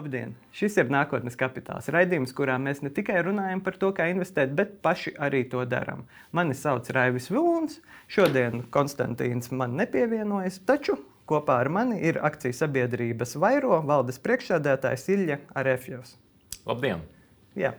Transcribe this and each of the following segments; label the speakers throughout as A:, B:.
A: Labdien! Šis ir nākotnes kapitāls raidījums, kurā mēs ne tikai runājam par to, kā investēt, bet paši arī to darām. Mani sauc Raivis Vilons. Šodien Konstantīns man nepievienojas, taču kopā ar mani ir akciju sabiedrības Vairo valdes priekšsēdētājs Ilja Arefjovs.
B: Labdien!
A: Jā.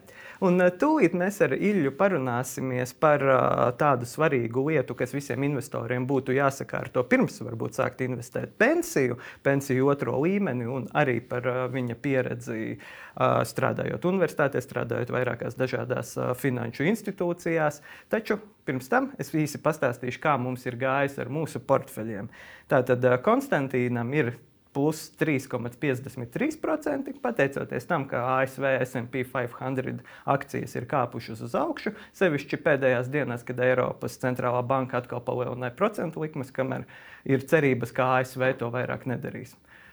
A: Un eh, tūlīt mēs ar Ilju parunāsimies par uh, tādu svarīgu lietu, kas visiem investoriem būtu jāsakārto pirms varbūt sākt investēt pensiju, pensiju otro līmeni un arī par uh, viņa pieredzi strādājot universitātē, strādājot vairākās dažādās finanšu institūcijās. Taču pirms tam es īsi pastāstīšu, kā mums ir gājis ar mūsu portfeļiem. Tātad Konstantīnam ir plus 3,53%, pateicoties tam, ka ASV SP 500 akcijas ir kāpušas uz augšu. Sevišķi pēdējās dienās, kad Eiropas centrālā banka atkal palielināja procentu likmes, kamēr ir cerības, ka ASV to vairāk nedarīs.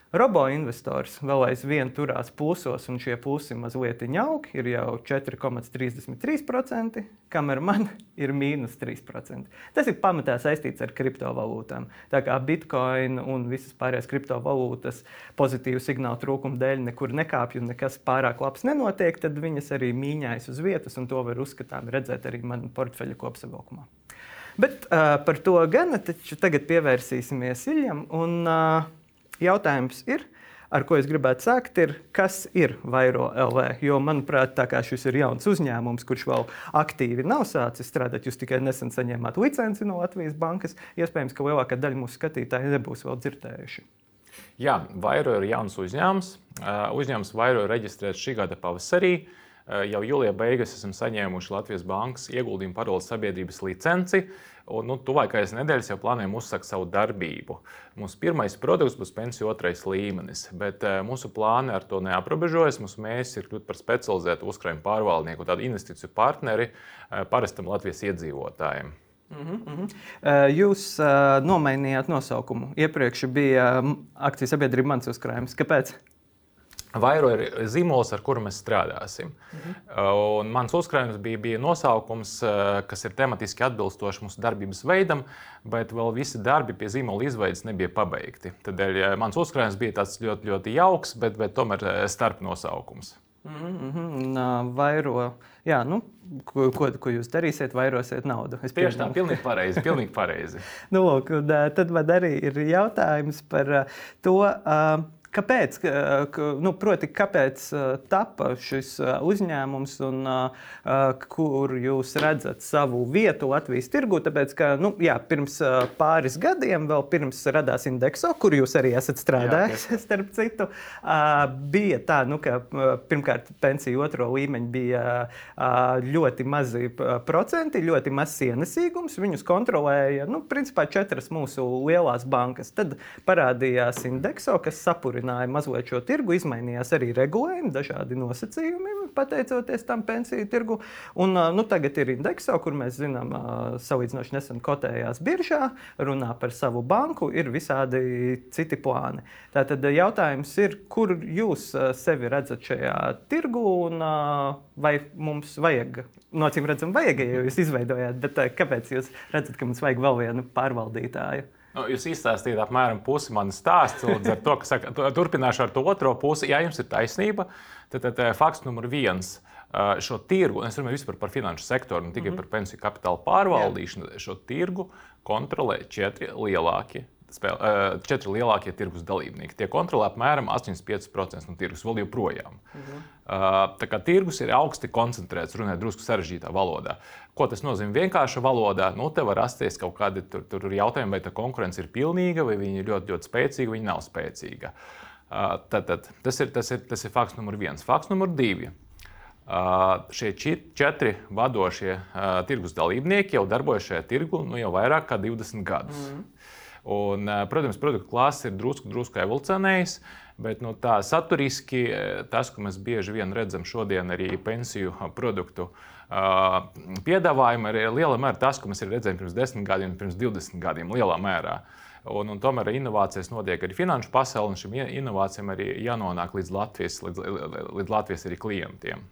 A: Robo-investors vēl aizvien turās plusos, un šie plusi mazliet aug, ir jau 4,33%, kamēr man ir mīnus 3%. Tas ir pamatā saistīts ar kriptovalūtām. Tā kā bitkoina un visas pārējās kriptovalūtas pozitīvu signālu trūkuma dēļ nekur nekāpj un nekas pārāk labs nenotiek, tad viņas arī mīņājas uz vietas, un to var uzskatām redzēt arī manā portfeļa kopsavilkumā. Bet uh, par to gan tagad pievērsīsimies Iljam. Un, uh, Jautājums ir, ar ko es gribētu sākt, ir, kas ir Vairo LV. Jo, manuprāt, tā kā šis ir jauns uzņēmums, kurš vēl aktīvi nav sācis strādāt, jūs tikai nesen saņēmāt licenci no Latvijas bankas, iespējams, ka lielākā daļa mūsu skatītāju nebūs vēl dzirdējuši.
B: Jā, Vairo ir jauns uzņēmums. Uzņēmums Vairo ir reģistrēts šī gada pavasarī. Jau jūlijā beigās esam saņēmuši Latvijas Bankas ieguldījumu paroles sabiedrības licenci. Un, nu, tuvākajās nedēļās jau plānojam uzsākt savu darbību. Mūsu pirmais produkts būs pensiju otrais līmenis, bet uh, mūsu plāni ar to neaprobežojas. Mūsu mērķis ir kļūt par specializētu uzkrājumu pārvaldnieku, tādu investīciju partneri uh, parastam Latvijas iedzīvotājiem.
A: Mm -hmm. Jūs nomainījāt nosaukumu. Iepriekš bija akcijas sabiedrība mans uzkrājums. Kāpēc?
B: Vairo ir zīmols, ar kuru mēs strādāsim. Mhm. Un mans uzkrājums bija, bija nosaukums, eh, kas ir tematiski atbilstošs mūsu darbības veidam, bet vēl visi darbi pie zīmola izveides nebija pabeigti. Tādēļ eh, mans uzkrājums bija tāds ļoti, ļoti jauks, bet, bet tomēr eh, starp nosaukums.
A: Mm -hmm. Vairo, jā, nu, ko, ko, ko jūs darīsiet? Vairosiet naudu.
B: Es Tieši tā, pilnīgi pareizi. Pilnīgi pareizi.
A: nu, lūk, un, tad man arī ir jautājums par to. Uh, Kāpēc, nu, proti, kāpēc tapa šis uzņēmums un kur jūs redzat savu vietu Latvijas tirgu? Tāpēc, ka nu, jā, pirms pāris gadiem, vēl pirms radās indekso, kur jūs arī esat strādājis, jā, starp citu, bija tā, nu, ka pirmkārt pensiju otro līmeņu bija ļoti mazi procenti, ļoti mazs ienesīgums. Viņus kontrolēja nu, principā četras mūsu lielās bankas. Tad parādījās indekso, kas sapura apstiprināja mazliet šo tirgu, izmainījās arī regulējumi, dažādi nosacījumi, pateicoties tam pensiju tirgu. Un, nu, tagad ir indeksa, kur mēs zinām, salīdzinoši nesen kotējās biržā, runā par savu banku, ir visādi citi plāni. Tātad jautājums ir, kur jūs sevi redzat šajā tirgu un vai mums vajag, nocīm redzam, vajag, ja jūs izveidojāt, bet kāpēc jūs redzat, ka mums vajag vēl vienu pārvaldītāju?
B: Nu, jūs izstāstījāt apmēram pusi manas ar to, ka saka, turpināšu ar to otro pusi. Jā, jums ir taisnība. Tad, tad eh, fakts numur viens. Eh, šo tirgu, es runāju vispār par finanšu sektoru, ne tikai mm -hmm. par pensiju kapitāla pārvaldīšanu. Jā. Šo tirgu kontrolē četri lielākie spēl, uh, četri lielākie tirgus dalībnieki. Tie kontrolē apmēram 85% no tirgus vēl joprojām. Uh, tā kā tirgus ir augsti koncentrēts, runājot drusku sarežģītā valodā. Ko tas nozīmē vienkārša valodā? Nu, te var rasties kaut kādi tur, tur jautājumi, vai tā konkurence ir pilnīga, vai viņi ir ļoti, ļoti spēcīga, vai viņi nav spēcīga. Tad, tad, tas, ir, tas, ir, tas ir fakts numur viens. Fakts numur divi. Uh, šie četri vadošie uh, tirgus dalībnieki jau darbojas šajā tirgu nu, jau vairāk kā 20 gadus. Mm. Un, protams, produktu klāsts ir drusku, drusku evolūcionējis. Bet nu, tā saturiski tas, ko mēs bieži vien redzam šodien arī pensiju produktu uh, piedāvājumā, ir lielā mērā tas, ko mēs redzējām pirms 10 gadiem, pirms 20 gadiem. Lielā mērā. Un, un tomēr inovācijas notiek arī finanšu pasaulē, un šīm inovācijām arī jānonāk līdz Latvijas, līdz, līdz Latvijas klientiem.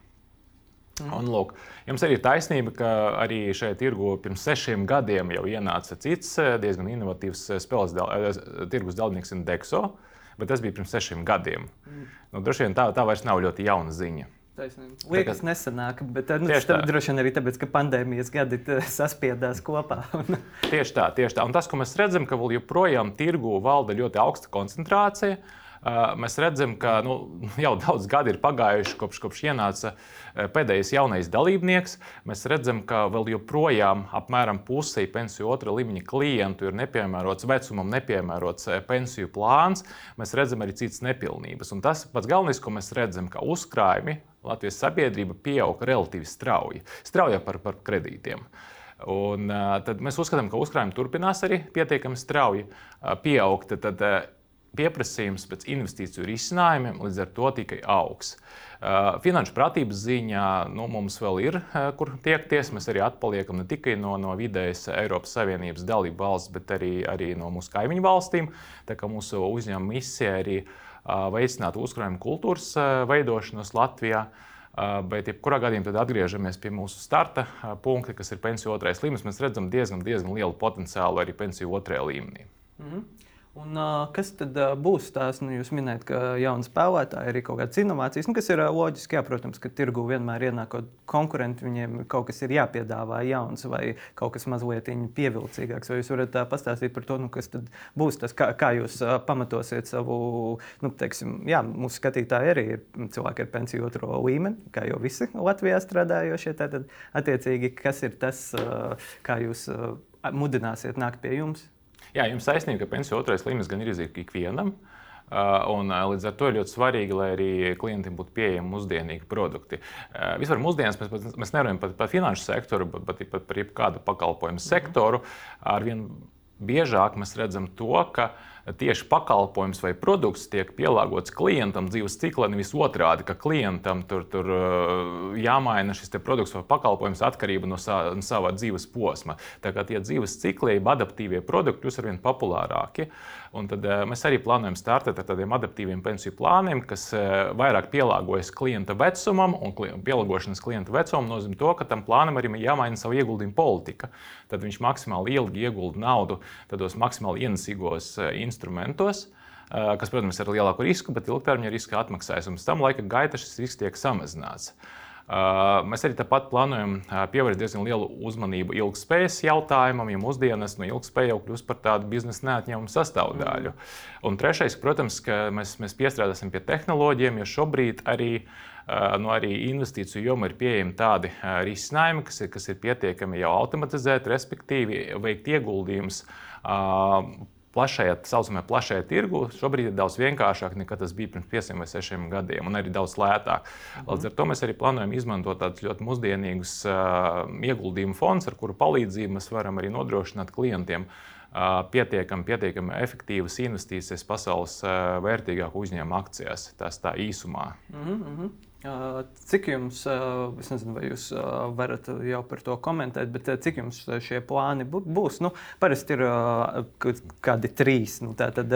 B: Mm. Un, lūk, jums arī ir taisnība, ka arī šajā tirgu pirms sešiem gadiem jau ienāca cits eh, diezgan inovatīvs eh, spēles dal, eh, tirgus dalībnieks Indexo. bet tas bija pirms sešiem gadiem. Mm. Nu, droši vien tā, tā vairs nav ļoti jauna ziņa.
A: Taisnība. Liekas, kā... nesenāk, bet nu, tas droši vien arī tāpēc, ka pandēmijas gadi saspiedās kopā.
B: tieši tā, tieši tā. Un tas, ko mēs redzam, ka vēl joprojām tirgu valda ļoti augsta koncentrācija. Mēs redzam, ka nu, jau daudz gadi ir pagājuši kopš, kopš ienāca pēdējais jaunais dalībnieks. Mēs redzam, ka vēl joprojām apmēram pusē pensiju otrā līmeņa klientu ir nepiemērots vecumam, nepiemērots pensiju plāns. Mēs redzam arī citas nepilnības. Un tas pats galvenais, ko mēs redzam, ka uzkrājumi Latvijas sabiedrība pieauga relatīvi strauji, straujāk par, par kredītiem. Un, tad mēs uzskatām, ka uzkrājumi turpinās arī pietiekami strauji pieaugt. Tad, tad pieprasījums pēc investīciju risinājumiem līdz ar to tikai augs. Uh, finanšu pratības ziņā nu, mums vēl ir, uh, kur tiekties. Mēs arī atpaliekam ne tikai no, no vidējas Eiropas Savienības dalību valsts, bet arī, arī no mūsu kaimiņu valstīm. Tā kā mūsu uzņēmuma misija arī ir veicināt uzkrājumu kultūras veidošanos Latvijā. Bet, jebkurā gadījumā, tad atgriežamies pie mūsu starta punkta, kas ir pensiju otrais līmenis. Mēs redzam diezgan, diezgan lielu potenciālu arī pensiju otrajā līmenī. Mm -hmm.
A: Un, uh, kas tad uh, būs tās? Nu, jūs minējat, ka jauni spēlētāji ir kaut kādas inovācijas, nu, kas ir uh, loģiski. Jā, protams, ka tirgu vienmēr ienāk konkurenti, viņiem kaut kas ir jāpiedāvā jauns vai kaut kas mazliet pievilcīgāks. Vai jūs varat uh, pastāstīt par to, nu, kas būs tas, kā, kā jūs uh, pamatosiet savu, nu, teiksim, jā, mūsu skatītāji arī ir cilvēki ar pensiju otro līmeni, kā jau visi Latvijā strādājošie. Tātad, attiecīgi, kas ir tas, uh, kā jūs uh, mudināsiet nākt pie jums?
B: Jā, jums taisnība, ka pensiju otrais līmenis gan ir izdevīgs ikvienam. Un, līdz ar to ir ļoti svarīgi, lai arī klientiem būtu pieejami mūsdienīgi produkti. Vispār mūsdienās mēs, mēs nerunājam par, par finanšu sektoru, bet, bet pat par jebkādu pakalpojumu sektoru. Arvien biežāk mēs redzam to, ka uh, tieši pakalpojums vai produkts tiek pielāgots klientam dzīves ciklā, nevis otrādi, ka klientam tur, tur jāmaina šis produkts vai pakalpojums atkarībā no, sa, no sava dzīves posma. Tā kā tie dzīves cikli, adaptīvie produkti kļūst arvien populārāki. Un tad mēs arī plānojam startēt ar tādiem adaptīviem pensiju plāniem, kas vairāk pielāgojas klienta vecumam, un pielāgošanas klienta vecumam nozīmē to, ka tam plānam arī jāmaina savu ieguldījumu politika. Tad viņš maksimāli ilgi iegulda naudu tādos maksimāli ienesīgos instrumentos instrumentos, kas, protams, ir ar lielāku risku, bet ilgtermiņa riska atmaksājas. Un pēc tam laika gaitā šis risks tiek samazināts. Mēs arī tāpat plānojam pievērst diezgan lielu uzmanību ilgspējas jautājumam, jo mūsdienās no ilgspēja jau kļūst par tādu biznesa neatņemumu sastāvdaļu. Mm. Un trešais, protams, ka mēs, mēs piestrādāsim pie tehnoloģiem, jo šobrīd arī nu, arī investīciju jomā ir pieejami tādi risinājumi, kas ir, kas ir pietiekami jau automatizēti, respektīvi veikt ieguldījumus plašajā, saucamajā plašajā tirgu šobrīd ir daudz vienkāršāk nekā tas bija pirms pieciem vai sešiem gadiem, un arī daudz lētāk. Mhm. Līdz ar to mēs arī plānojam izmantot tādus ļoti mūsdienīgus uh, ieguldījumu fondus, ar kuru palīdzību mēs varam arī nodrošināt klientiem pietiekami, pietiekami efektīvas investīcijas pasaules vērtīgāku uzņēmumu akcijās. Tas tā īsumā.
A: Mm -hmm. Cik jums, es nezinu, vai jūs varat jau par to komentēt, bet cik jums šie plāni būs? Nu, parasti ir kādi trīs. Nu, tā tad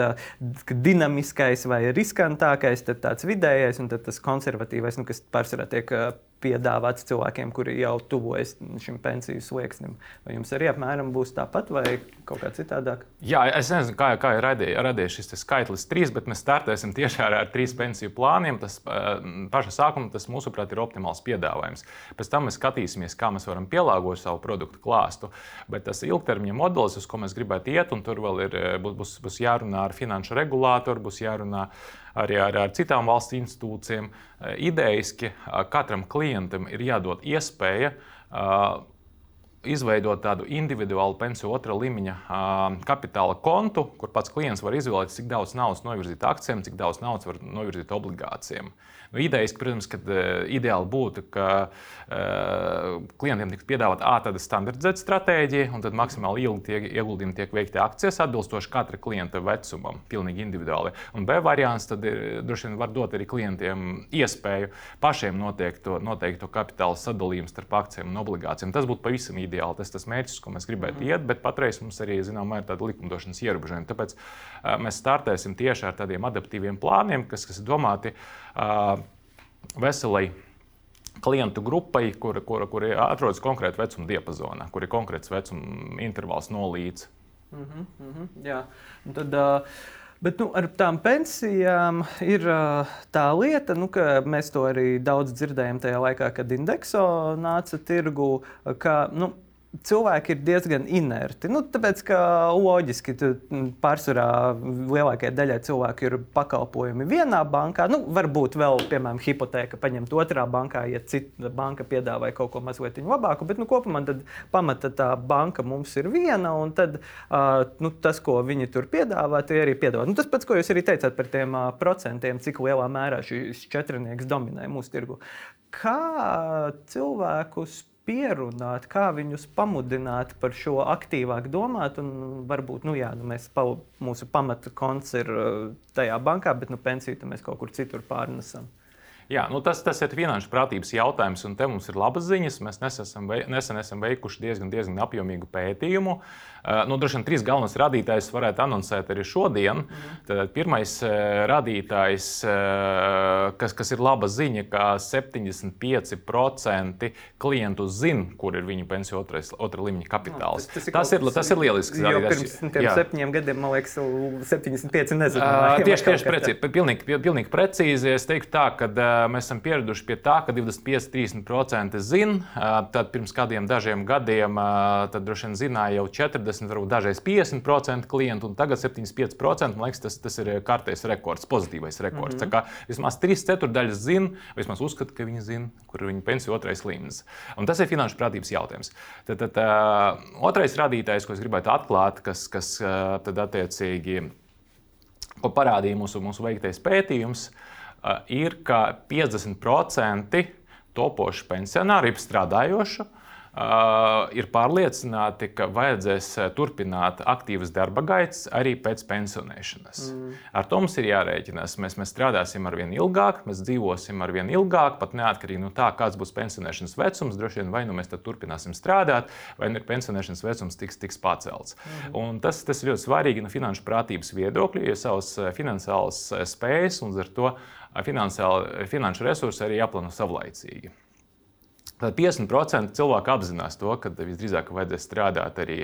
A: dinamiskais vai riskantākais, tad tāds vidējais un tad tas konservatīvais, nu, kas pārsvarā tiek piedāvāts cilvēkiem, kuri jau tuvojas šim pensiju slieksnim. Vai jums arī apmēram būs tāpat vai kaut kā citādāk?
B: Jā, es nezinu, kā, kā ir radies šis skaitlis trīs, bet mēs startēsim tieši ar, ar trīs pensiju plāniem. Tas paša sākuma, tas mūsuprāt ir optimāls piedāvājums. Pēc tam mēs skatīsimies, kā mēs varam pielāgot savu produktu klāstu. Bet tas ilgtermiņa modelis, uz ko mēs gribētu iet, un tur vēl ir, būs, būs jārunā ar finanšu regulātoru, būs jārunā ar arī ar, ar citām valsts institūcijām. Eh, Idejiski eh, katram klientam ir jādod iespēja eh, izveidot tādu individuālu pensiju otrā līmeņa kapitāla kontu, kur pats klients var izvēlēties, cik daudz naudas novirzīt akcijiem, cik daudz naudas var novirzīt obligācijām. Nu, idejas, protams, ka uh, ideāli būtu, ka uh, klientiem tiktu piedāvāta tāda standardizēta stratēģija, un tad maksimāli ilgi tie ieguldījumi tiek veikti akcijas atbilstoši katra klienta vecumam, pilnīgi individuāli. Un B variants tad ir, droši vien var dot arī klientiem iespēju pašiem noteikt to, noteikt to kapitāla sadalījumu starp akcijiem un obligācijām. Tas būtu pavisam ideāli. Tas ir tas mērķis, ko mēs gribētu mm. iet, bet patreiz mums arī zināmā ir tāda likumdošanas ierobežojuma. Tāpēc uh, mēs startēsim tieši ar tādiem adaptīviem plāniem, kas, kas ir domāti. Uh, veselai klientu grupai, kur, kur, kur atrodas konkrēti vecuma diapazonā, kur ir konkrēts vecuma intervāls no līdz.
A: Mm -hmm, mm -hmm, jā, un tad. Uh, Bet nu, ar tām pensijām ir tā lieta, nu, ka mēs to arī daudz dzirdējām tajā laikā, kad indekso nāca tirgu. Ka, nu, cilvēki ir diezgan inerti. Nu, tāpēc, ka loģiski pārsvarā lielākajai daļai cilvēku ir pakalpojumi vienā bankā. Nu, varbūt vēl, piemēram, hipoteka paņemt otrā bankā, ja cita banka piedāvāja kaut ko mazliet labāku. Bet nu, kopumā pamata tā banka mums ir viena, un tad, uh, nu, tas, ko viņi tur piedāvā, tie arī piedāvā. Nu, tas pats, ko jūs arī teicāt par tiem uh, procentiem, cik lielā mērā šis četrnieks dominē mūsu tirgu. Kā cilvēkus pierunāt, kā viņus pamudināt par šo aktīvāk domāt. Un varbūt nu, jā, nu, mēs, pa, mūsu pamata konts ir uh, tajā bankā, bet nu, pensiju mēs kaut kur citur pārnesam.
B: Jā, nu tas, tas ir finanšu prātības jautājums, un te mums ir labas ziņas. Mēs nesam, nesen esam veikuši diezgan, diezgan apjomīgu pētījumu. Uh, nu, droši vien trīs galvenos rādītājus varētu anoncēt arī šodien. Mm. Tad pirmais eh, rādītājs, eh, kas, kas ir laba ziņa, ka 75% klientu zina, kur ir viņu pensiju otrais, otra līmeņa kapitāls. No, tas, tas, ir tas, ir, tas ir lielisks
A: rādītājs. Pirms septiņiem gadiem, man liekas, 75 nezināju.
B: Uh, tieši tieši precīzi, pilnīgi, pilnīgi precīzi. Es teiktu tā, ka mēs esam pieraduši pie tā, ka 25-30% zina. Tad pirms kādiem dažiem gadiem tad droši vien zināja jau 40. 40, varbūt dažreiz 50% klientu, un tagad 75%. Man liekas, tas, tas ir kārtējs rekords, pozitīvais rekords. Mm -hmm. Kā vismaz 3 ceturdaļas zina, vismaz uzskata, ka viņi zina, kur ir viņa pensiju otrais līmenis. Un tas ir finanšu prātības jautājums. Tad, tad uh, otrais rādītājs, ko es gribētu atklāt, kas, kas uh, tad attiecīgi ko parādīja mūsu, mūsu veiktais pētījums, uh, ir, ka 50% topošu pensionāru, ir strādājošu, Uh, ir pārliecināti, ka vajadzēs turpināt aktīvas darba gaitas arī pēc pensionēšanas. Mm. Ar to mums ir jārēķinās. Mēs, mēs strādāsim ar vien ilgāk, mēs dzīvosim ar vien ilgāk, pat neatkarīgi no tā, kāds būs pensionēšanas vecums. Droši vien vai nu mēs turpināsim strādāt, vai nu pensionēšanas vecums tiks, tiks pacelts. Mm. Un tas, tas ir ļoti svarīgi no finanšu prātības viedokļa, jo savas finansiālas spējas un ar to finanšu resursi arī jāplāno savlaicīgi. Tad 50% cilvēku apzinās to, ka visdrīzāk vajadzēs strādāt arī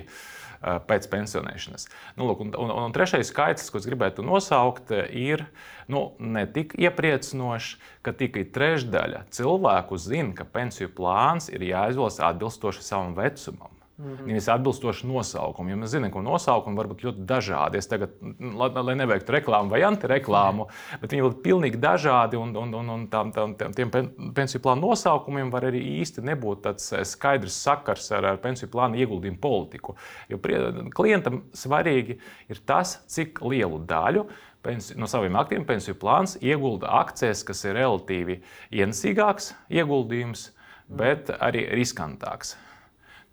B: pēc pensionēšanas. Nu, lūk, un, un, un trešais skaitlis, ko es gribētu nosaukt, ir nu, ne tik iepriecinošs, ka tikai trešdaļa cilvēku zina, ka pensiju plāns ir jāizvēlas atbilstoši savam vecumam. Mm -hmm. Nevis atbilstoši nosaukumam. Jo mēs zinām, ka nosaukumi var būt ļoti dažādi. Es tagad, lai, lai neveiktu reklāmu vai antireklāmu, mm. bet viņi būt pilnīgi dažādi. Un, un, un, un tām, tām, tiem pensiju plānu nosaukumiem var arī īsti nebūt tāds eh, skaidrs sakars ar, ar pensiju plānu ieguldījumu politiku. Jo klientam svarīgi ir tas, cik lielu daļu no saviem aktīviem pensiju plāns iegulda akcijas, kas ir relatīvi ienesīgāks ieguldījums, bet arī riskantāks.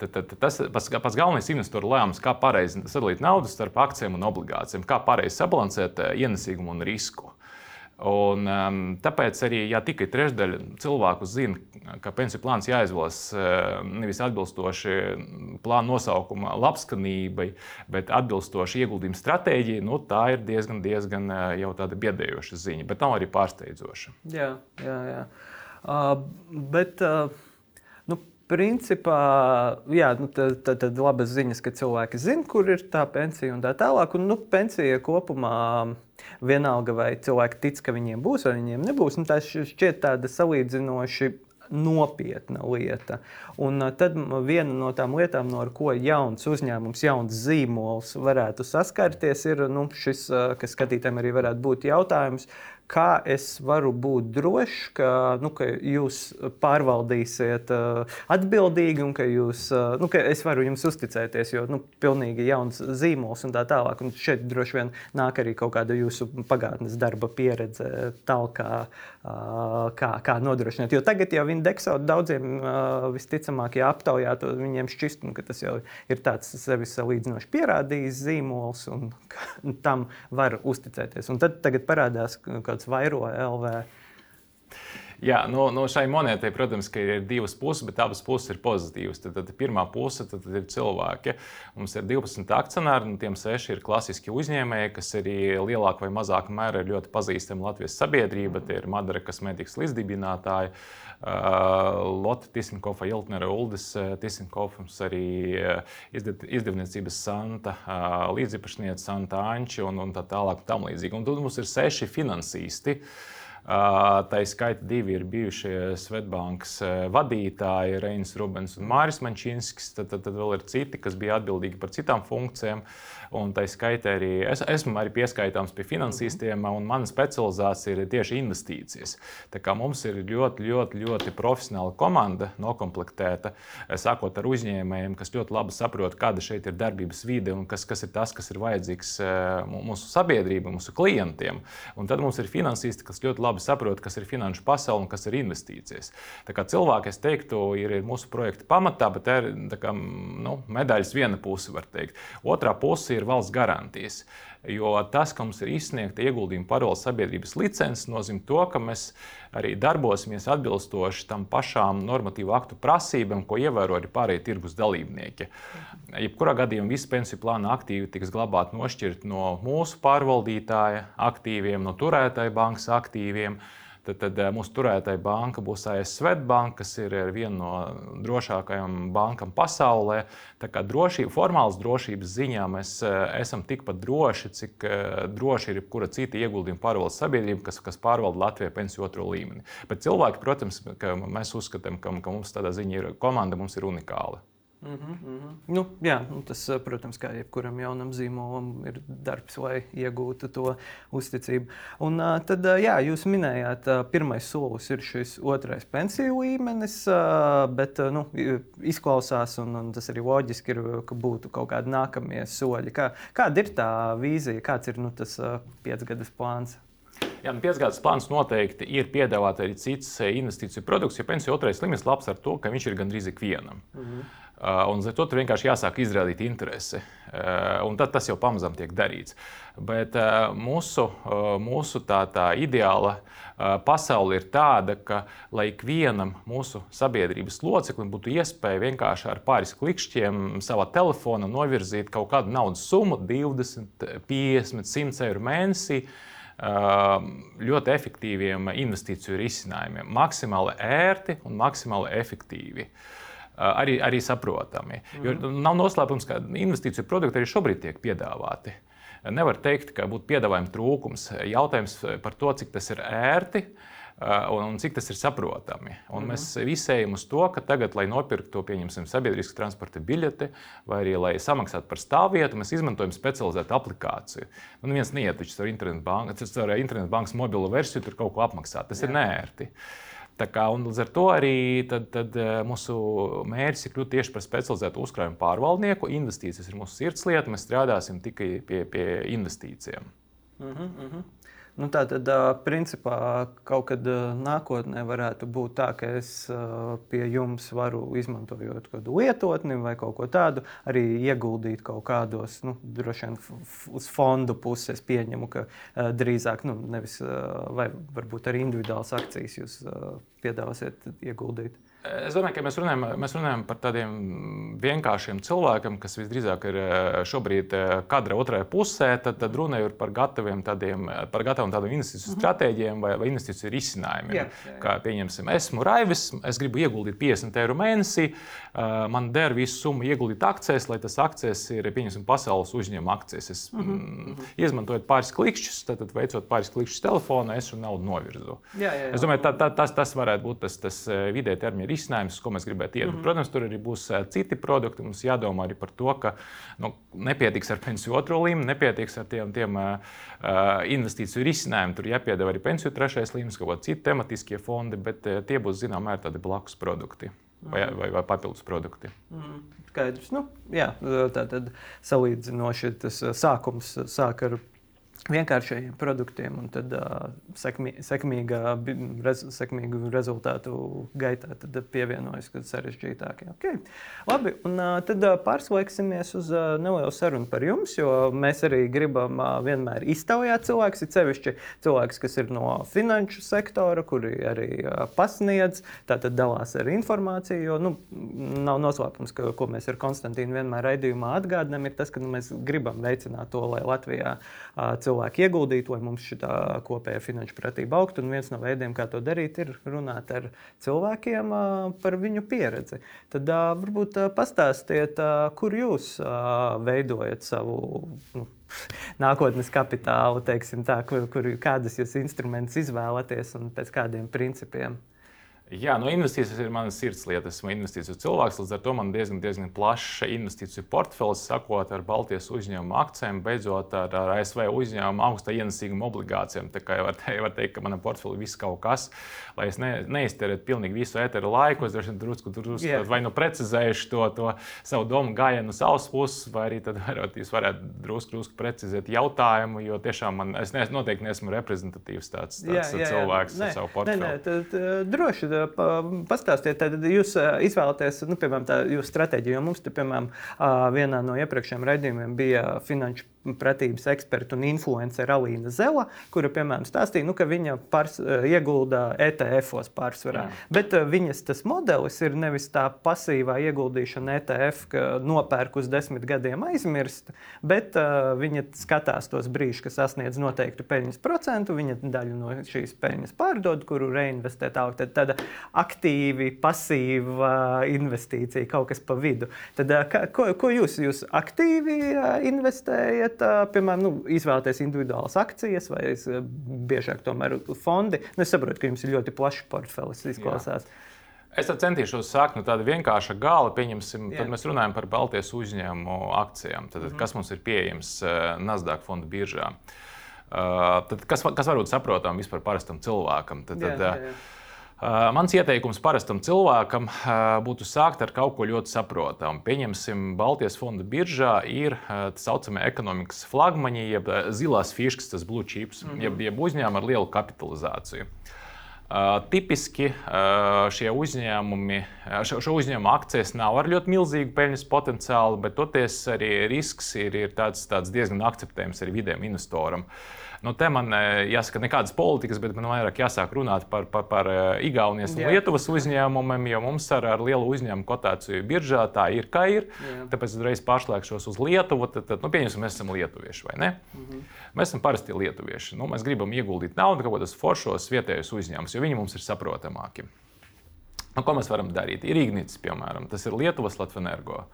B: Tad, tad, tas pats, pats galvenais investoru lēmums, kā pareizi sadalīt naudu starp akcijiem un obligācijām, kā pareizi sabalansēt eh, ienesīgumu un risku. Un, um, tāpēc arī ja tikai trešdaļa cilvēku zina, ka pensiju plāns jāizvēlas uh, nevis atbilstoši plāna nosaukuma labskanībai, bet atbilstoši ieguldījuma stratēģijai, nu, tā ir diezgan, diezgan uh, jau tāda biedējoša ziņa, bet nav arī pārsteidzoša.
A: Jā, jā, jā. Uh, bet, uh... Principā, jā, nu, tad, tad, tad labas ziņas, ka cilvēki zina, kur ir tā pensija un tā tālāk. Un, nu, pensija kopumā vienalga, vai cilvēki tic, ka viņiem būs vai viņiem nebūs. Nu, tā šķiet tāda salīdzinoši nopietna lieta. Un tad viena no tām lietām, no ko jauns uzņēmums, jauns zīmols varētu saskarties, ir nu, šis, kas skatītājiem arī varētu būt jautājums kā es varu būt drošs, ka, nu, ka jūs pārvaldīsiet uh, atbildīgi un ka, jūs, uh, nu, ka es varu jums uzticēties, jo nu, pilnīgi jauns zīmols un tā tālāk. Un šeit droši vien nāk arī kaut kāda jūsu pagātnes darba pieredze, tālāk, uh, kā, kā nodrošināt. Jo tagad jau indekso daudziem visticamāk, ja aptaujātu, viņiem šķist, nu, ka tas jau ir tāds sevis salīdzinoši pierādījis zīmols un tam var uzticēties. Un tad parādās, ka kāds vairo LV.
B: Jā, no, no šai monētai, protams, ir divas puses, bet abas puses ir pozitīvas. Tad, tad pirmā puse tad, tad ir cilvēki. Mums ir 12 akcionāri, un tiem seši ir klasiski uzņēmēji, kas arī lielākā vai mazākā mērā ir ļoti pazīstami Latvijas sabiedrība. Tie ir Madara kosmētikas līdzdibinātāji. Lotte Tisinkofa, Iltnera Uldis Tisinkofs, arī izdevniecības Santa, līdzipašniece Santa Anči un, un tā tālāk. Tam līdzīgi. Un tad mums ir seši finansisti. Uh, Tā skaita divi ir bijušie Svetbankas vadītāji, Reinis Rubens un Māris Mančinskis. Tad, tad, tad vēl ir citi, kas bija atbildīgi par citām funkcijām. Un tā skaitā arī es, esmu arī pieskaitāms pie finansistiem, un mana specializācija ir tieši investīcijas. Tā kā mums ir ļoti, ļoti, ļoti profesionāla komanda noklāpta, sākot ar uzņēmējiem, kas ļoti labi saprot, kāda šeit ir darbības vide un kas, kas ir tas, kas ir vajadzīgs mūsu sabiedrībai, mūsu klientiem. Un tad mums ir finansisti, kas ļoti labi saprot, kas ir finanšu pasaule un kas ir investīcijas. Tā kā cilvēki, es teiktu, ir, ir mūsu projekta pamatā, bet tā ir kā, nu, medaļas viena puse, var teikt. Otrā puse ir valsts garantijas. Jo tas, ka mums ir izsniegta ieguldījuma paroles sabiedrības licence, nozīmē to, ka mēs arī darbosimies atbilstoši tam pašām normatīvu aktu prasībām, ko ievēro arī pārējie tirgus dalībnieki. Jebkurā gadījumā visi pensiju plāna aktīvi tiks glabāti nošķirti no mūsu pārvaldītāja aktīviem, no turētāja bankas aktīviem. Tad, tad eh, mūsu turētāja banka būs ASV Svetbanka, kas ir viena no drošākajām bankām pasaulē. Tā kā drošība, formālas drošības ziņā mēs eh, esam tikpat droši, cik eh, droši ir jebkura cita ieguldījuma pārvaldes sabiedrība, kas, kas pārvalda Latviju pensiju otro līmeni. Bet cilvēki, protams, mēs uzskatām, ka, ka mums tādā ziņā ir komanda, mums ir unikāla.
A: Mm -hmm, mm -hmm. Nu, jā, nu tas, eh, protams, kā jebkuram jaunam zīmolam, ir darbs, lai iegūtu to uzticību. Un uh, tad, uh, jā, jūs minējāt, pirmais solis ir šis otrais pensiju līmenis, bet nu, izklausās, un, un tas arī loģiski ir, ka būtu kaut kādi nākamie soļi. Kā, kāda ir tā vīzija, kāds ir nu, tas piecgadas plāns?
B: Jā, nu, piecgadus plāns noteikti ir piedāvāt arī cits investīciju produkts, jo pensiju otrais līmenis labs ar to, ka viņš ir gandrīz ikvienam. Mm -hmm. Uh, un ar to tur vienkārši jāsāk izrādīt interesi. Uh, un tad tas jau pamazām tiek darīts. Bet uh, mūsu, mūsu tā, tā ideāla pasaule ir tāda, ka lai ikvienam mūsu sabiedrības loceklim būtu iespēja vienkārši ar pāris klikšķiem savā telefonā novirzīt kaut kādu naudas summu, 20, 50, 100 eiro mēnesī ļoti efektīviem investīciju risinājumiem. Maksimāli ērti un maksimāli efektīvi. Uh, arī, arī saprotami. Jo mhm. nav noslēpums, ka investīciju produkti arī šobrīd tiek piedāvāti. Nevar teikt, ka būtu piedāvājuma trūkums. Jautājums par to, cik tas ir ērti. Un, un cik tas ir saprotami. Un mm -hmm. Mēs visi ejam uz to, ka tagad, lai nopirktu, pieņemsim, sabiedrisku transporta biļeti, vai arī lai samaksātu par stāvvietu, mēs izmantojam specializētu aplikāciju. Nu, neviens neiet ar internetu bankas, ar internetu bankas mobilo versiju, tur kaut ko apmaksāt. Tas Jā. ir nērti. Uh, Kā, līdz ar to arī tad, tad eh, mūsu mērķis ir kļūt tieši par specializētu uzkrājumu pārvaldnieku. Investīcijas ir mūsu sirdslieta, mēs strādāsim tikai pie, pie investīcijām. Uh -huh, uh
A: -huh. Nu, tā tad, principā, kaut kad nākotnē varētu būt tā, ka es pie jums varu, izmantojot kādu lietotni vai kaut ko tādu, arī ieguldīt kaut kādos, nu, droši vien uz fondu puses. Es pieņemu, ka drīzāk, nu, nevis, vai varbūt arī individuālas akcijas jūs piedāvāsiet ieguldīt.
B: Es domāju, ka mēs runājam, mēs runājam par tādiem vienkāršiem cilvēkiem, kas visdrīzāk ir eh, šobrīd eh, kadra otrajā pusē. Tad, tad runa ir par gataviem tādiem, par gataviem tādiem investīciju mhm. stratēģiem vai, vai investīciju risinājumiem. Jā, jā, jā. Kā pieņemsim, esmu Raivis, es gribu ieguldīt 50 eiro mēnesī, eh, man der visu summu ieguldīt akcijas, lai tas akcijas ir pieņemsim pasaules uzņēmuma akcijas. Es -huh, uh -huh. izmantoju pāris klikšķus, tad, tad veicot pāris klikšķus telefonā, es šo naudu novirzu. Jā, jā, jā. Es domāju, tā, tā, tas, tas varētu būt tas, tas vidē termiņa risinājums, ko mēs gribētu iet. Mm -hmm. Protams, tur arī būs citi produkti. Mums jādomā arī par to, ka nu, nepietiks ar pensiju otro līmeni, nepietiks ar tiem, tiem uh, investīciju risinājumiem. Tur jāpiedāvā arī pensiju trešais līmenis, kaut kādi citi tematiskie fondi, bet uh, tie būs zināmā mērā tādi blakus produkti. Vai, mhm. vai, vai papildus produkti.
A: Mm, skaidrs. Nu, jā, tā tad salīdzinoši tas sākums sāk ar vienkāršiem produktiem, un tad uh, sekmī, sekmīga, rez, sekmīgu rezultātu gaitā pievienojas, kad sarežģītāk. Okay. Labi, un uh, tad uh, pārslēgsimies uz uh, nelielu sarunu par jums, jo mēs arī gribam uh, vienmēr iztaujāt cilvēkus, ir sevišķi cilvēks, kas ir no finanšu sektora, kuri arī uh, pasniedz, tātad dalās ar informāciju, jo nu, nav noslēpums, ka, ko mēs ar Konstantīnu vienmēr raidījumā atgādinām, ir tas, ka nu, mēs gribam veicināt to, lai Latvijā uh, cilvēki ieguldītu, lai mums šī kopējā finanšu pratība augtu. Un viens no veidiem, kā to darīt, ir runāt ar cilvēkiem par viņu pieredzi. Tad varbūt pastāstiet, kur jūs veidojat savu. Nu, Nākotnes kapitālu, teiksim, tā, kur, kur, kādas jūs instrumentus izvēlaties un pēc kādiem principiem.
B: Jā, no nu, investīcijas ir mana sirdslieta. Esmu investīciju cilvēks, līdz ar to man diezgan, diezgan plašs investīciju portfels, sakot ar Baltijas uzņēmumu akcijiem, beidzot ar, ar ASV uzņēmumu augsta ienesīguma obligācijām. Tā kā var, te, var teikt, ka manam portfelim viss kaut kas, lai es ne, neiztērētu pilnīgi visu ēteru laiku, es droši vien drusku, drusku yeah. vai nu precizēšu to, to savu domu gājienu no savas puses, vai arī tad varētu, jūs varētu drusku, drusku precizēt jautājumu, jo tiešām man, es ne, noteikti neesmu reprezentatīvs tāds, tāds jā, jā. cilvēks ar savu portfeli. Nē, nē, tad,
A: droši pastāstiet, tad jūs izvēlaties, nu, piemēram, tā jūsu stratēģiju. Jo mums, te, piemēram, vienā no iepriekšējiem raidījumiem bija finanšu pratības eksperta un influencera Alīna Zela, kura, piemēram, stāstīja, nu, ka viņa pārs, eh, iegulda ETF-os pārsvarā. Jā. Bet uh, viņas tas modelis ir nevis tā pasīvā ieguldīšana ETF, ka nopērk uz desmit gadiem aizmirst, bet uh, viņa skatās tos brīžus, kas sasniedz noteiktu peļņas procentu, viņa daļu no šīs peļņas pārdod, kuru reinvestē tālāk. Tad tāda aktīvi, pasīva investīcija, kaut kas pa vidu. Tad, uh, ko, ko jūs, jūs aktīvi investējat? Bet, piemēram, nu, izvēlēties individuālas akcijas vai biežāk tomēr fondi. Nu, es saprotu, ka jums ir ļoti plašs portfelis izklausās. Jā.
B: Es centīšos sākt no tāda vienkārša gala. Pieņemsim, tad mēs runājam par Baltijas uzņēmumu akcijām. Tad, mm -hmm. Kas mums ir pieejams Nasdaq fonda biržā? Uh, tad, kas, kas varbūt saprotam vispār parastam cilvēkam? Tad, tad, jā, jā, jā. Mans ieteikums parastam cilvēkam būtu sākt ar kaut ko ļoti saprotamu. Pieņemsim, Baltijas fonda biržā ir tā saucamie ekonomikas flagmaņi, jeb zilās fiškas, tas blue chips, mm -hmm. jeb, jeb uzņēmumi ar lielu kapitalizāciju. Uh, tipiski uh, šie uzņēmumi, šo, šo uzņēmumu akcijas nav ar ļoti milzīgu peļņas potenciālu, bet toties arī risks ir, ir tāds, tāds diezgan akceptējams arī vidējam investoram. Uh, Nu, te man e, jāsaka, nekādas politikas, bet man vairāk jāsāk runāt par, par, par e, Igaunijas un Jā. Lietuvas uzņēmumiem, jo mums ar, ar lielu uzņēmumu kotāciju biržā tā ir, kā ir. Jā. Tāpēc uzreiz pārslēgšos uz Lietuvu. Tad, tad nu, pieņemsim, mēs esam lietuvieši vai ne? -hmm. Mēs esam parasti lietuvieši. Nu, mēs gribam ieguldīt naudu kaut kādos foršos vietējos uzņēmumus, jo viņi mums ir saprotamāki. Nu, ko mēs varam darīt? Ir Ignīts, piemēram, tas ir Lietuvas Latvijas energo.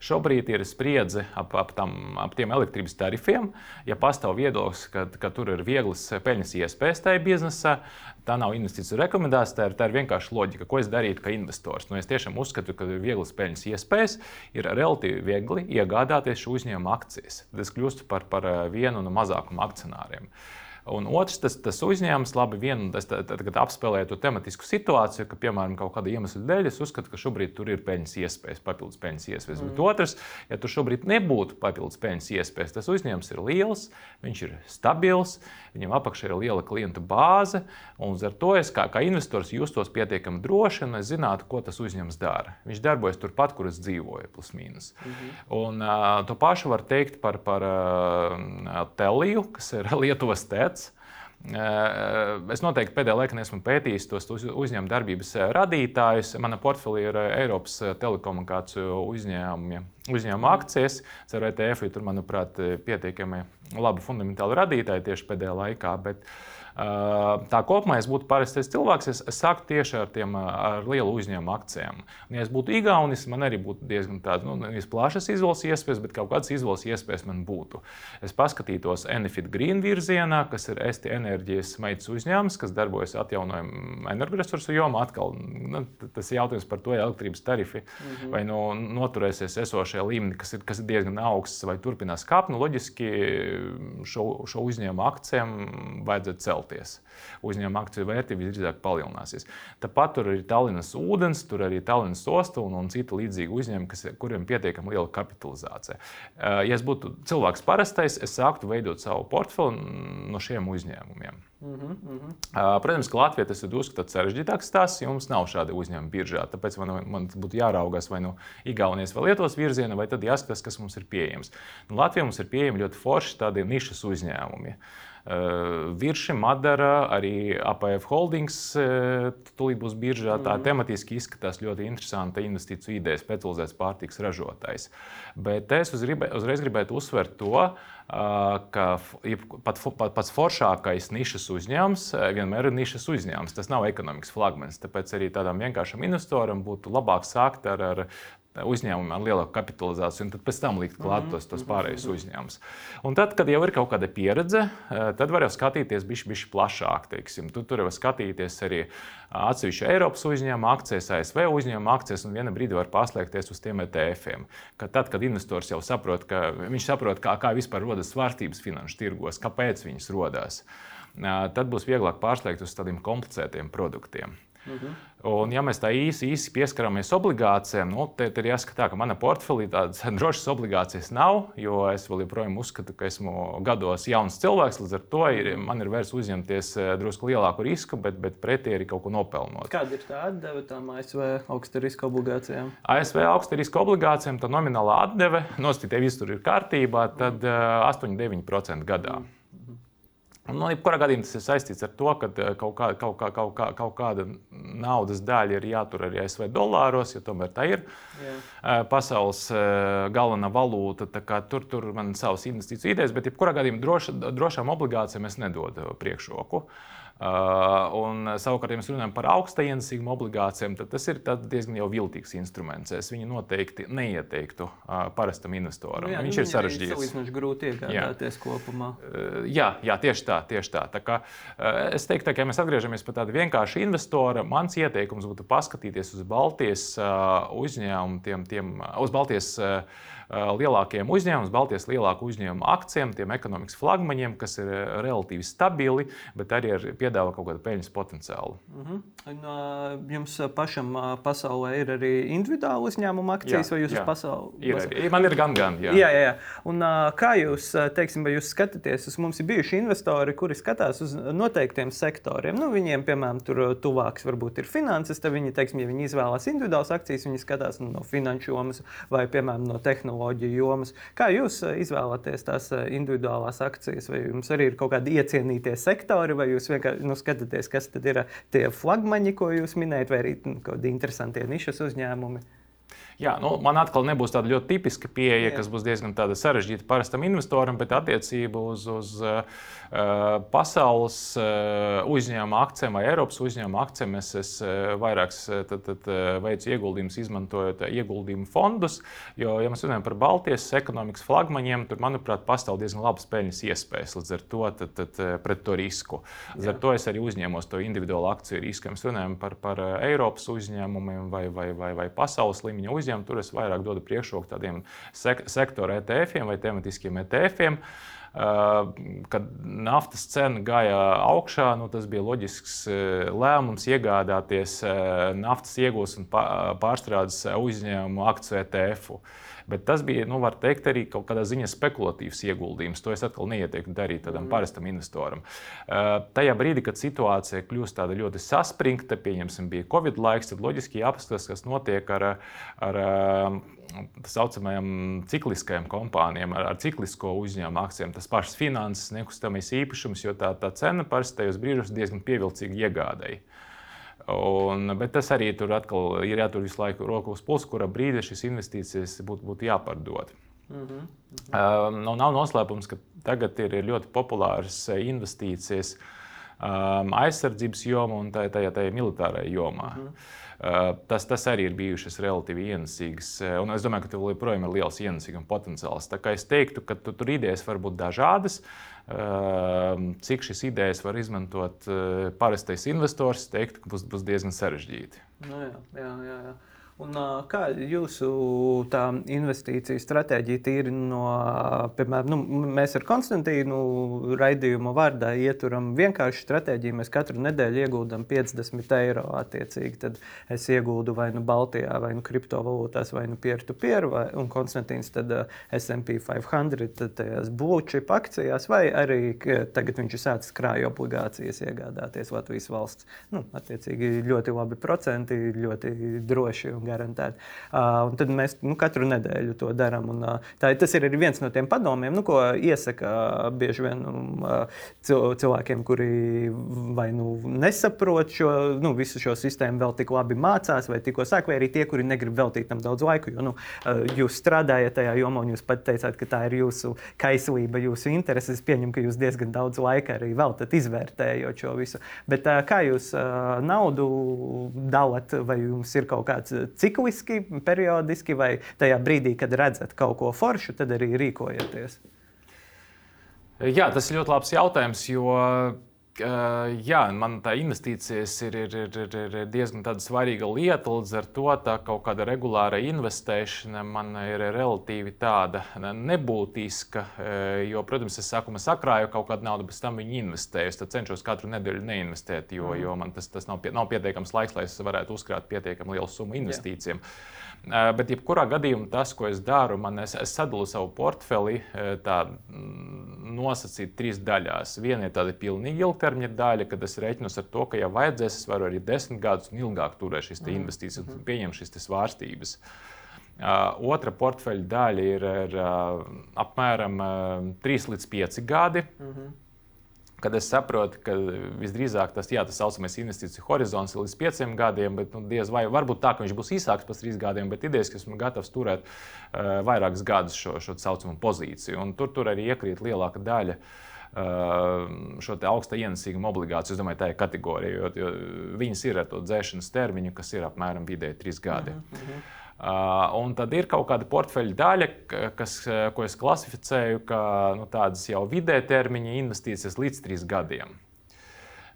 B: Šobrīd ir spriedze ap, ap, tam, ap tiem elektrības tarifiem. Ja pastāv viedoklis, ka, ka tur ir vieglas peļņas iespējas tajā biznesā, tā nav investīciju rekomendācija, tā ir, tā ir vienkārši loģika. Ko es darītu kā investors? Nu, es tiešām uzskatu, ka ir vieglas peļņas iespējas, ir relatīvi viegli iegādāties šo uzņēmumu akcijas. Tad es kļūstu par, par vienu no mazākuma akcionāriem. Un otrs, tas, tas uzņēmums, labi, vien, tas, tad, tad, kad apspēlē to tematisku situāciju, ka, piemēram, kaut kāda iemesla dēļ, es uzskatu, ka šobrīd tur ir peļņas iespējas, papildus peļņas iespējas. Mm. Bet otrs, ja tur šobrīd nebūtu papildus peļņas iespējas, tas uzņēmums ir liels, viņš ir stabils, viņam apakšā ir liela klientu bāze, un ar to es kā, kā investors justos pietiekami droši, un es zinātu, ko tas uzņēmums dara. Viņš darbojas turpat, kur es dzīvoju, plus mīnus. Mm -hmm. Un uh, to pašu var teikt par, par uh, Teliju, kas ir Lietuvas tēta. Es noteikti pēdējā laikā esmu pētījis tos uzņēmuma darbības radītājus. Mana portfelī ir Eiropas telekomunikāciju uzņēmumi, uzņēmuma akcijas. Ar ETF tur, manuprāt, pietiekami labi fundamentāli radītāji tieši pēdējā laikā. Bet, uh, Tā kopumā es būtu parastais cilvēks. Es, es sāku tieši ar tiem ar lielu uzņēmumu akcijiem. Un, ja es būtu Igaunis, man arī būtu diezgan tādas nu, plašas izvēles iespējas, bet kaut kādas izvēles iespējas man būtu. Es paskatītos Enefit Green virzienā, kas ir Esti enerģijas meitas uzņēmums, kas darbojas atjaunojumu energoresursu jomā. Atkal nu, tas ir jautājums par to, ja elektrības tarifi mm -hmm. vai nu, noturēsies esošajā līmenī, kas ir, kas ir diezgan augsts, vai turpinās kāpt. Nu, loģiski šo, šo uzņēmumu akcijiem vajadzētu celt celties. Uzņēmuma akciju vērtība visdrīzāk palielināsies. Tāpat tur ir Tallinas ūdens, tur arī Tallinas osta un, un citi līdzīgi uzņēmumi, kuriem ir pietiekami liela kapitalizācija. Ja es būtu cilvēks parastais, es sāktu veidot savu portfeli no šiem uzņēmumiem. Mm -hmm. Protams, ka Latvijā tas ir drusku sarežģītāks stāsts, jo mums nav šāda uzņēmuma biržā. Tāpēc man, man būtu jāraugās vai no Igaunijas vai Lietuvas virziena, vai tad jāskatās, kas mums ir pieejams. Nu, Latvijā mums ir pieejami ļoti forši tādi nišas uzņēmumi. Uh, Virši, Madara, arī APF Holdings tūlīt būs biržā. Tā tematiski izskatās ļoti interesanta investīciju ideja, specializēts pārtiks ražotājs. Bet es uzreiz gribētu uzsvert to, ka pat, pat, pats foršākais nišas uzņēmums vienmēr ir nišas uzņēmums. Tas nav ekonomikas flagmanis. Tāpēc arī tādam vienkāršam investoram būtu labāk sākt ar, ar uzņēmumiem ar lielāku kapitalizāciju, un tad pēc tam likt klāt tos, tos pārējos uzņēmumus. Un tad, kad jau ir kaut kāda pieredze, tad var jau skatīties bišķi, bišķi plašāk. Teiksim. Tu tur var skatīties arī atsevišķu Eiropas uzņēmumu akcijas, ASV uzņēmumu akcijas, un vienā brīdī var paslēgties uz tiem ETF-iem. Kad tad, kad investors jau saprot, ka viņš saprot, kā, kā vispār rodas svārstības finanšu tirgos, kāpēc viņas rodas, tad būs vieglāk pārslēgt uz tādiem komplicētiem produktiem. Mhm. Un, ja mēs tā īsi, īsi pieskaramies obligācijām, nu, tad ir jāskatās, ka manā portfelī tādas drošas obligācijas nav, jo es vēl joprojām uzskatu, ka esmu gados jauns cilvēks. Līdz ar to ir, man ir vērts uzņemties eh, drusku lielāku risku, bet, bet pretī arī kaut ko nopelnot.
A: Kāda ir tā atdeve tām ASV augsta riska obligācijām?
B: ASV augsta riska obligācijām tā nominālā atdeve, nostiprinājums, viss tur ir kārtībā, tad 8-9% eh, gadā. Mm. Nu, Jebkurā gadījumā tas ir saistīts ar to, ka eh, kaut, kā, kaut, kā, kaut, kā, kaut kāda naudas daļa ir jātur arī ASV dolāros, jo tomēr tā ir Jā. Eh, pasaules eh, galvenā valūta. Tur, tur man ir savas investīciju idejas, bet jebkurā gadījumā droš, drošām obligācijām es nedodu priekšroku. Uh, Uh, un, savukārt, ja mēs runājam par augstienesīgām obligācijām, tad tas ir diezgan jau viltīgs instruments. Es viņu noteikti neieteiktu uh, parastam investoram. Nu jā, Viņš nu, ir sarežģīts.
A: Tas ir grūti iegādāties jā. kopumā.
B: Uh, jā, jā, tieši tā. Tieši tā. tā kā, es teiktu, ka, ja mēs atgriežamies pie tāda vienkārša investora, mans ieteikums būtu paskatīties uz Baltijas uzņēmumu, tiem, tiem, uz Baltijas lielākiem uzņēmumiem, Baltijas lielāku uzņēmumu akcijiem, tiem ekonomikas flagmaņiem, kas ir relatīvi stabili, bet arī ar piedāvā kaut kādu peļņas potenciālu.
A: Uh -huh. Un, jums pašam pasaulē ir arī individuāli uzņēmuma akcijas, jā, vai jūs
B: jā.
A: pasaulē?
B: Ir, ir, man ir gan, gan. Jā,
A: jā, jā. jā. Un, kā jūs, teiksim, jūs skatāties, uz mums ir bijuši investori, kuri skatās uz noteiktiem sektoriem. Nu, viņiem, piemēram, tur tuvāks varbūt ir finanses, tad viņi, teiksim, ja viņi izvēlās individuālas akcijas, viņi skatās nu, no finanšu jomas vai, piemēram, no tehnoloģiju jomas. Kā jūs izvēlaties tās individuālās akcijas, vai jums arī ir kaut kādi iecienītie sektori, vai jūs vienkārši nu, skatāties, kas tad ir tie flagmaņi, ko jūs minējat, vai arī nu, kādi interesanti nišas uzņēmumi?
B: Jā, nu, man atkal nebūs tāda ļoti tipiska pieeja, Jā. kas būs diezgan sarežģīta parastam investoram, bet attiecībā uz, uz uh, pasaules uh, uzņēmuma akcijiem vai Eiropas uzņēmuma akcijiem es, es uh, vairāk tad, tad, veicu ieguldījumus, izmantojot ieguldījumu fondus. Jo, ja mēs runājam par Baltijas ekonomikas flagmaņiem, tur, manuprāt, pastāv diezgan labas peļņas iespējas līdz ar to tad, tad, pret to risku. Līdz ar to es arī uzņēmos to individuālu akciju risku. Mēs runājam par, par Eiropas uzņēmumiem vai, vai, vai, vai pasaules līmeņa uzņēmumiem uzņēmumu, tur es vairāk dodu priekšroku tādiem sek sektora ETF-iem vai tematiskiem ETF-iem. Kad naftas cena gāja augšā, nu, tas bija loģisks lēmums iegādāties naftas iegūs un pārstrādes uzņēmumu akciju ETF. -u. Bet tas bija, nu, var teikt, arī kaut kādā ziņā spekulatīvs ieguldījums. To es atkal neieteiktu darīt tādam mm. parastam investoram. Uh, tajā brīdī, kad situācija kļūst tāda ļoti saspringta, pieņemsim, bija Covid laiks, tad loģiski jāpaskatās, kas notiek ar, ar tā saucamajām cikliskajām kompānijām, ar, ar ciklisko uzņēmumu akcijiem. Tas pašs finanses, nekustamais īpašums, jo tā, tā cena parasti tajos brīžos diezgan pievilcīga iegādēji. Un, bet tas arī tur atkal ir jātur visu laiku roku uz pulsa, kurā brīdī šīs investīcijas būtu, būtu jāpārdod. Mm -hmm. uh, nav, nav noslēpums, ka tagad ir ļoti populāras investīcijas um, aizsardzības jomā un tajā, tajā, tajā militārajā jomā. Mm -hmm. Uh, tas, tas arī ir bijušas relatīvi ienesīgas. Un es domāju, ka tur joprojām ir liels ienesīguma potenciāls. Tā kā es teiktu, ka tu, tur idejas var būt dažādas. Ehm, cik šīs idejas var izmantot eh, parastais investors, teiktu, ka būs, būs diezgan sarežģīti.
A: Nu, jā, jā, jā, jā. Un, kā jūsu investīciju stratēģija tīri no, piemēram, nu, mēs ar Konstantīnu raidījumu vārdā ieturam vienkārši stratēģiju. Mēs katru nedēļu ieguldam 50 eiro attiecīgi. Tad es iegūdu vai nu Baltijā, vai nu kriptovalūtās, vai nu peer-to-peer, vai, un Konstantīns tad SP 500, tajās blūčip akcijās, vai arī tagad viņš ir sācis krāju obligācijas iegādāties Latvijas valsts. Nu, attiecīgi ļoti labi procenti, ļoti droši un garantēti. Uh, un tad mēs nu, katru nedēļu to darām. Un, uh, tā, tas ir viens no tiem padomiem, nu, ko iesaka bieži vien uh, cilvēkiem, kuri vai nu nesaprot šo, nu, visu šo sistēmu, vēl tik labi mācās, vai tikko sāk, vai arī tie, kuri negrib veltīt tam daudz laika. Jo nu, jūs strādājat tajā jomā, un jūs pat teicāt, ka tā ir jūsu kaislība, jūsu intereses. Es pieņemu, ka jūs diezgan daudz laika arī veltat izvērtējot šo visu. Bet kā jūs naudu dalat, vai jums ir kaut kāds cikliski, periodiski, vai tajā brīdī, kad redzat kaut ko foršu, tad arī rīkojaties?
B: Jā, tas ir ļoti labs jautājums, jo jā, man tā investīcijas ir, ir, ir, ir diezgan svarīga lieta. Līdz ar to tā kaut kāda regulāra investēšana man ir relatīvi tāda nebūtiska. Jo, protams, es sākumā sakrāju kaut kādu naudu, pēc tam viņu investēju. Es cenšos katru nedēļu neinvestēt, jo, jo man tas, tas nav, pie, nav pietiekams laiks, lai es varētu uzkrāt pietiekami lielu summu investīcijām. Jā. Bet, jebkurā gadījumā, tas, ko es daru, man es, es sadalu savu portfeli tā, nosacīt trīs daļās. Viena ir tāda pilnīgi ilgtermiņa daļa, kad es reiķinos ar to, ka, ja vajadzēs, es varu arī desmit gadus un ilgāk turēt šīs mm. investīcijas un pieņemt šīs svārstības. Uh, otra portfeļa daļa ir, ir uh, apmēram uh, 3 līdz 5 gadi. Mm -hmm kad es saprotu, ka visdrīzāk tas, jā, tas saucamais investīciju horizonts ir līdz pieciem gadiem, bet nu, diez vai varbūt tā, ka viņš būs īsāks par trīs gadiem, bet idejas, ka esmu gatavs turēt uh, vairākus gadus šo, šo saucamo pozīciju. Un tur, tur arī iekrīt lielāka daļa. Uh, šo augsta ienesīguma obligāciju, es domāju, tā ir kategorija, jo, jo viņas ir ar to dzēšanas termiņu, kas ir apmēram vidēji trīs gadi. -huh. Uh, un tad ir kaut kāda portfeļa daļa, kas, ko es klasificēju kā nu, tādas jau vidē termiņa investīcijas līdz trīs gadiem.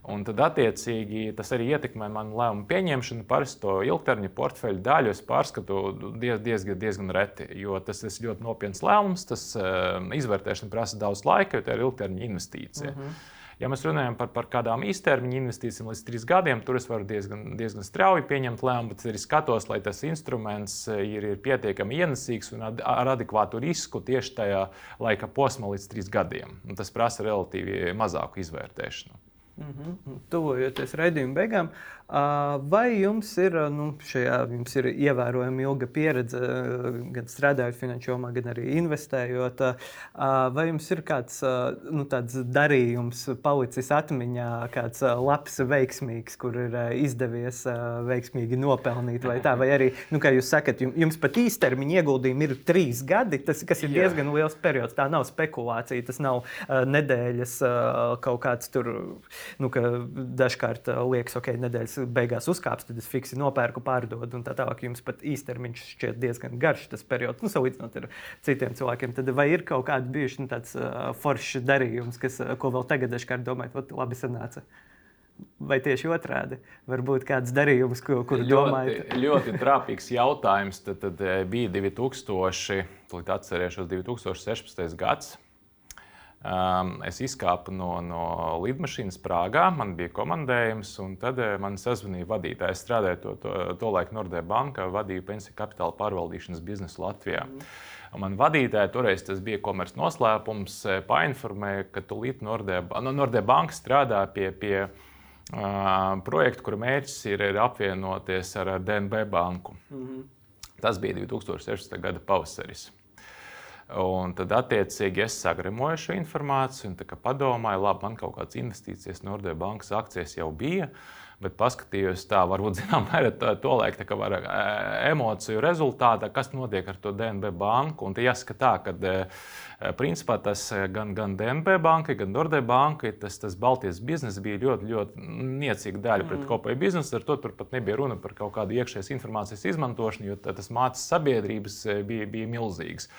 B: Un tad, attiecīgi, tas arī ietekmē manu lēmumu pieņemšanu. Parasti to ilgtermiņa portfeļa daļu es pārskatu diez, diezgan, diezgan reti, jo tas ir ļoti nopietns lēmums. Tas uh, izvērtēšana prasa daudz laika, jo tā ir ilgtermiņa investīcija. Uh mhm. Ja mēs runājam par, par kādām īstermiņa investīcijām līdz trīs gadiem, tur es varu diezgan, diezgan strauji pieņemt lēmumu, bet arī skatos, lai tas instruments eh, ir, ir pietiekami ienesīgs un ad, ar adekvātu risku tieši tajā laika posmā līdz trīs gadiem. Un tas prasa relatīvi mazāku izvērtēšanu.
A: Mm -hmm. Tuvojoties raidījuma beigām, vai jums ir, nu, šajā, jums ir ievērojama ilga pieredze gan strādājot finanšu jomā, gan arī investējot? Vai jums ir kāds nu, darījums palicis atmiņā, kāds labs, veiksmīgs, kur ir izdevies veiksmīgi nopelnīt? Vai, tā, vai arī, nu, kā jūs sakat, jums pat īstermiņa ieguldījumi ir trīs gadi, tas, kas ir diezgan Jā. liels periods. Tā nav spekulācija, tas nav nedēļas kaut kāds tur nu, ka dažkārt uh, liekas, ok, nedēļas beigās uzkāps, tad es fiksi nopērku, pārdodu un tā tālāk. Jums pat īstermiņš šķiet diezgan garš tas periods, nu, salīdzinot ar citiem cilvēkiem. Tad vai ir kaut kāds bijuši nu, tāds uh, foršs darījums, kas, uh, ko vēl tagad dažkārt domājat, labi sanāca? Vai tieši otrādi? Varbūt kāds darījums, ko, kur domājat?
B: ļoti trāpīgs jautājums. Tad, tad eh, bija 2000, atcerēšos 2016. gads. Um, es izkāpu no, no lidmašīnas Prāgā, man bija komandējums, un tad uh, man sazvanīja vadītājs. Es strādāju to, to, to laiku Nordē bankā, vadīju pensiju kapitāla pārvaldīšanas biznesu Latvijā. Mm. Man vadītāja toreiz tas bija komerces noslēpums, eh, painformēja, ka tūlīt Nordē, no Nordē banka strādā pie, pie uh, projekta, kura mērķis ir, ir apvienoties ar DNB banku. Mm -hmm. Tas bija 2016. gada pavasaris. Un tad, attiecīgi, es sagramoju šo informāciju un padomāju, labi, man kaut kādas investīcijas Nordea bankas akcijas jau bija. Bet paskatījos tā, varbūt zinām, mērā to laiku, kā var emociju rezultātā, kas notiek ar to DNB banku. Un jāsaka tā, ka principā tas gan, gan DNB bankai, gan Nordea bankai, tas, tas Baltijas biznesa bija ļoti, ļoti niecīga daļa pret mm. kopēju biznesu. Ar to tur pat nebija runa par kaut kādu iekšējas informācijas izmantošanu, jo tas mācības sabiedrības bija, bija milzīgs.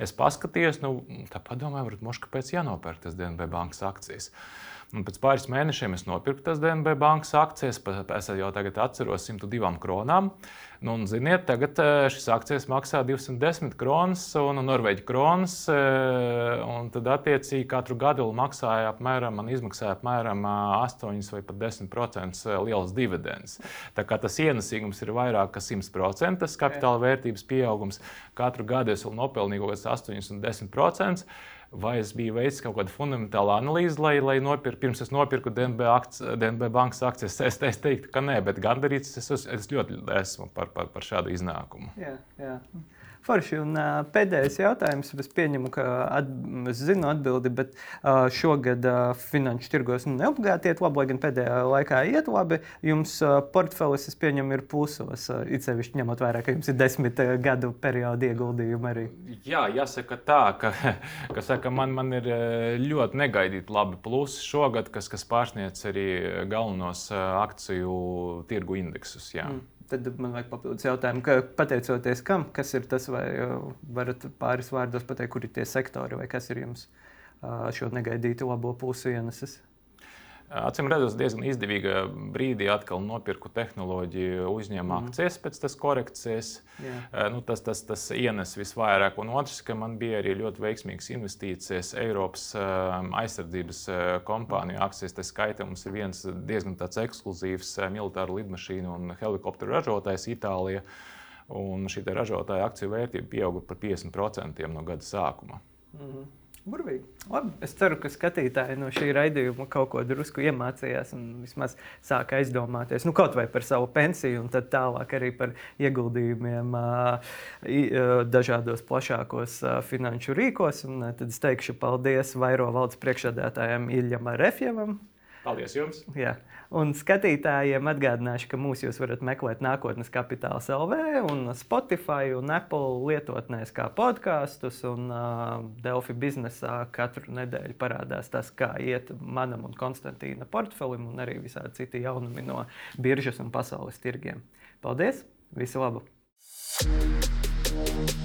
B: Es paskatījos, nu, tā padomāju, varbūt mošu, kāpēc jānopērk tas DNB bankas akcijas. Un pēc pāris mēnešiem es nopirku tās DNB bankas akcijas. Es jau tagad atceros 102 kronām. Nu, un, ziniet, tagad šis akcijas maksā 210 kronas un norvēģi kronas. Un tad, attiecīgi, katru gadu maksāja apmēram, man izmaksāja apmēram 8 vai pat 10% liels dividends. Tā kā tas ienesīgums ir vairāk kā 100%, tas kapitāla vērtības pieaugums. Katru gadu es vēl nopelnīju kaut kāds 8 un 10% vai es biju veicis kaut kādu fundamentālu analīzi, lai, lai nopirktu, pirms es nopirku DNB, akci, DNB bankas akcijas. Es, es teiktu, ka nē, bet gandarīts es, es ļoti esmu par, par, par šādu iznākumu.
A: Jā, jā. Forši. Un, uh, pēdējais jautājums. Es pieņemu, ka at, es zinu atbildi, bet uh, šogad uh, finanšu tirgos nu, neobligāti iet labi, lai gan pēdējā laikā iet labi. Jums uh, portfelis, es pieņemu, ir pusos. Uh, it sevišķi ņemot vērā, ka jums ir desmit uh, gadu perioda ieguldījumi arī.
B: Jā, jāsaka tā, ka, ka saka, man, man ir ļoti negaidīti labi plusi šogad, kas, kas pārsniedz arī galvenos akciju tirgu indeksus. Jā. Mm.
A: Tad man vajag papildus jautājumu, ka pateicoties kam, kas ir tas, vai varat pāris vārdos pateikt, kur ir tie sektori, vai kas ir jums šo negaidītu labo pusi ienesis?
B: Acīm redzot, diezgan izdevīga brīdī atkal nopirku tehnoloģiju uzņēmumu mm. akcijas pēc tas korekcijas. Yeah. Nu, tas, tas, tas ienes visvairāk. Un otrs, ka man bija arī ļoti veiksmīgas investīcijas Eiropas aizsardzības kompāniju akcijas. Tā skaitā mums ir viens diezgan ekskluzīvs militāru lidmašīnu un helikopteru ražotājs Itālijā. Un šī ražotāja akciju vērtība pieauga par 50% no gada sākuma. Mm -hmm.
A: Burvīgi. Labi. Es ceru, ka skatītāji no šī raidījuma kaut ko drusku iemācījās un vismaz sāka aizdomāties nu, kaut vai par savu pensiju, un tālāk arī par ieguldījumiem dažādos plašākos finanšu rīkos. Un tad es teikšu paldies Vairo valdes priekšsēdētājam Iljam Refjevam.
B: Paldies jums!
A: Jā. Un skatītājiem atgādināšu, ka mūs jūs varat meklēt nākotnes kapitāla LV un Spotify un Apple lietotnēs kā podkāstus. Un uh, Delfi biznesā katru nedēļu parādās tas, kā iet manam un Konstantīna portfelim un arī visādi citi jaunumi no biržas un pasaules tirgiem. Paldies! Visu labu! Thank you.